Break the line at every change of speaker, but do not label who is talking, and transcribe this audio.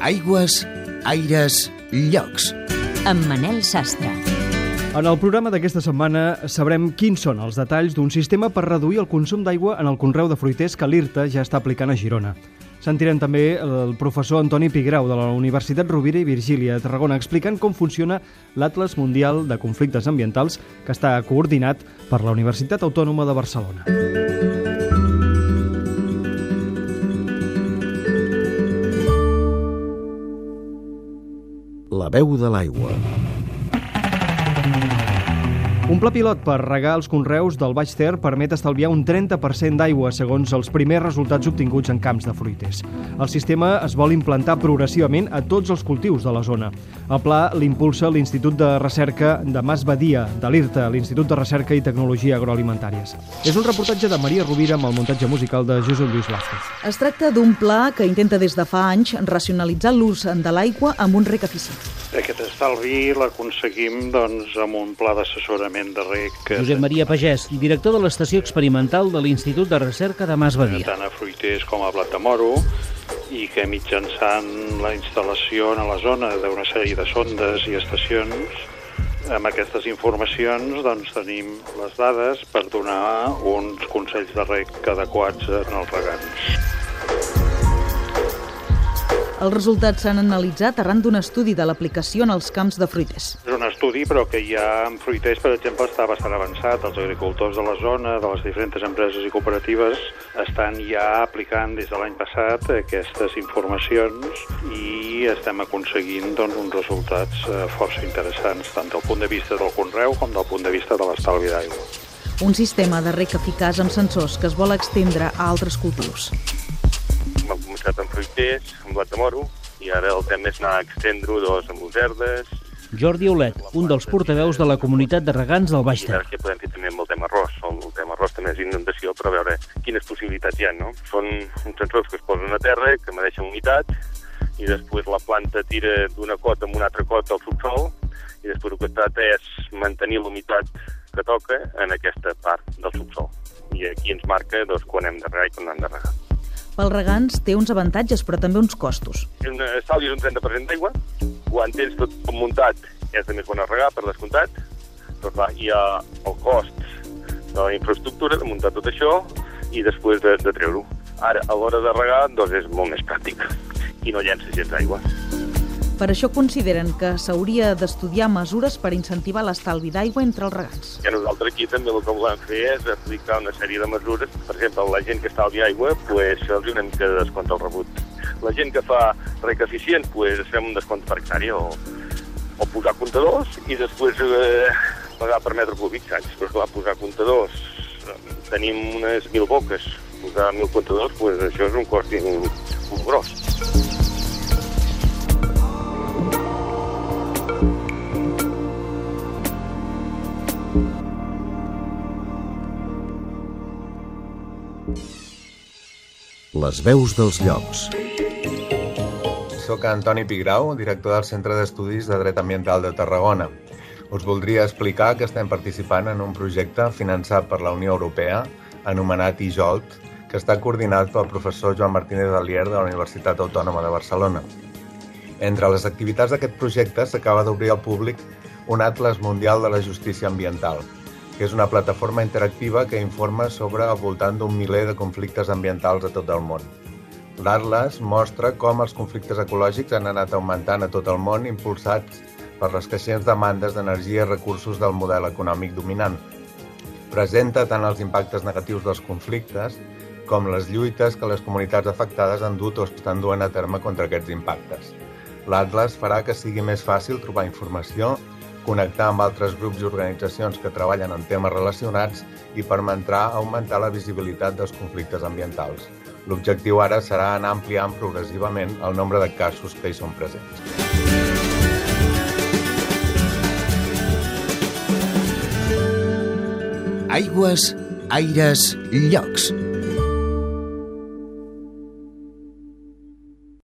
Aigües, aires, llocs.
Amb Manel Sastre.
En el programa d'aquesta setmana sabrem quins són els detalls d'un sistema per reduir el consum d'aigua en el conreu de fruiters que l'IRTA ja està aplicant a Girona. Sentirem també el professor Antoni Pigrau de la Universitat Rovira i Virgília de Tarragona explicant com funciona l'Atlas Mundial de Conflictes Ambientals que està coordinat per la Universitat Autònoma de Barcelona.
La veu de l'aigua.
Un pla pilot per regar els conreus del Baix Ter permet estalviar un 30% d'aigua, segons els primers resultats obtinguts en camps de fruiters. El sistema es vol implantar progressivament a tots els cultius de la zona. El pla l'impulsa l'Institut de Recerca de Mas Badia, de l'IRTA, l'Institut de Recerca i Tecnologia Agroalimentàries. És un reportatge de Maria Rovira amb el muntatge musical de Josep Lluís Vázquez.
Es tracta d'un pla que intenta des de fa anys racionalitzar l'ús de l'aigua amb un rec eficient.
Aquest estalvi l'aconseguim doncs, amb un pla d'assessorament de rec que
Josep Maria Pagès, director de l'Estació Experimental de l'Institut de Recerca de Mas Badia.
tant a fruiters com a blat de moro i que mitjançant la instal·lació a la zona d'una sèrie de sondes i estacions amb aquestes informacions doncs, tenim les dades per donar uns consells de rec adequats en els regants.
Els resultats s'han analitzat arran d'un estudi de l'aplicació en els camps de fruiters.
És un estudi, però que ja en fruiters, per exemple, està bastant avançat. Els agricultors de la zona, de les diferents empreses i cooperatives, estan ja aplicant des de l'any passat aquestes informacions i estem aconseguint doncs, uns resultats eh, força interessants, tant del punt de vista del conreu com del punt de vista de l'estalvi d'aigua.
Un sistema de rec eficaç amb sensors que es vol extendre a altres cultius.
Hem començat amb fruiters, amb blat de moro, i ara el tema és anar a extendre-ho doncs, amb verdes,
Jordi Aulet, un dels portaveus de la comunitat de regants del Baix
i
Ter.
ara què podem fer també amb el tema arròs. El, tema arròs també és inundació, però a veure quines possibilitats hi ha, no? Són uns sensors que es posen a terra, que medeixen humitat, i després la planta tira d'una cota amb una altra cota al subsol, i després el que tracta és mantenir la humitat que toca en aquesta part del subsol. I aquí ens marca doncs, quan hem de regar i quan hem de regar.
Pels regants té uns avantatges, però també uns costos.
Un estalvi és un 30% d'aigua, quan tens tot muntat és de més bona regar, per descomptat, però clar, hi ha el cost de la infraestructura, de muntar tot això, i després de, de treure-ho. Ara, a l'hora de regar, doncs és molt més pràctic, i no llença gens d'aigua.
Per això consideren que s'hauria d'estudiar mesures per incentivar l'estalvi d'aigua entre els regants.
I nosaltres aquí també el que volem fer és aplicar una sèrie de mesures. Per exemple, la gent que estalvia aigua, pues, se'ls una mica de descompte al rebut. La gent que fa rec eficient, pues, es fem un descompte per hectàrea o, o posar comptadors i després eh, pagar per metre cúbic, saps? Però clar, posar comptadors, tenim unes mil boques, posar mil comptadors, pues, això és un cost molt gros.
Les veus dels llocs.
Soc Antoni Pigrau, director del Centre d'Estudis de Dret Ambiental de Tarragona. Us voldria explicar que estem participant en un projecte finançat per la Unió Europea anomenat IJOLT, que està coordinat pel professor Joan Martínez Alier de la Universitat Autònoma de Barcelona. Entre les activitats d'aquest projecte s'acaba d'obrir al públic un Atlas Mundial de la Justícia Ambiental, que és una plataforma interactiva que informa sobre al voltant d'un miler de conflictes ambientals a tot el món. L'Atlas mostra com els conflictes ecològics han anat augmentant a tot el món impulsats per les creixents demandes d'energia i recursos del model econòmic dominant. Presenta tant els impactes negatius dels conflictes com les lluites que les comunitats afectades han dut o estan duent a terme contra aquests impactes. L'Atlas farà que sigui més fàcil trobar informació, connectar amb altres grups i organitzacions que treballen en temes relacionats i permetrà augmentar la visibilitat dels conflictes ambientals. L'objectiu ara serà anar ampliant progressivament el nombre de casos que hi són presents.
Aigües, aires, llocs.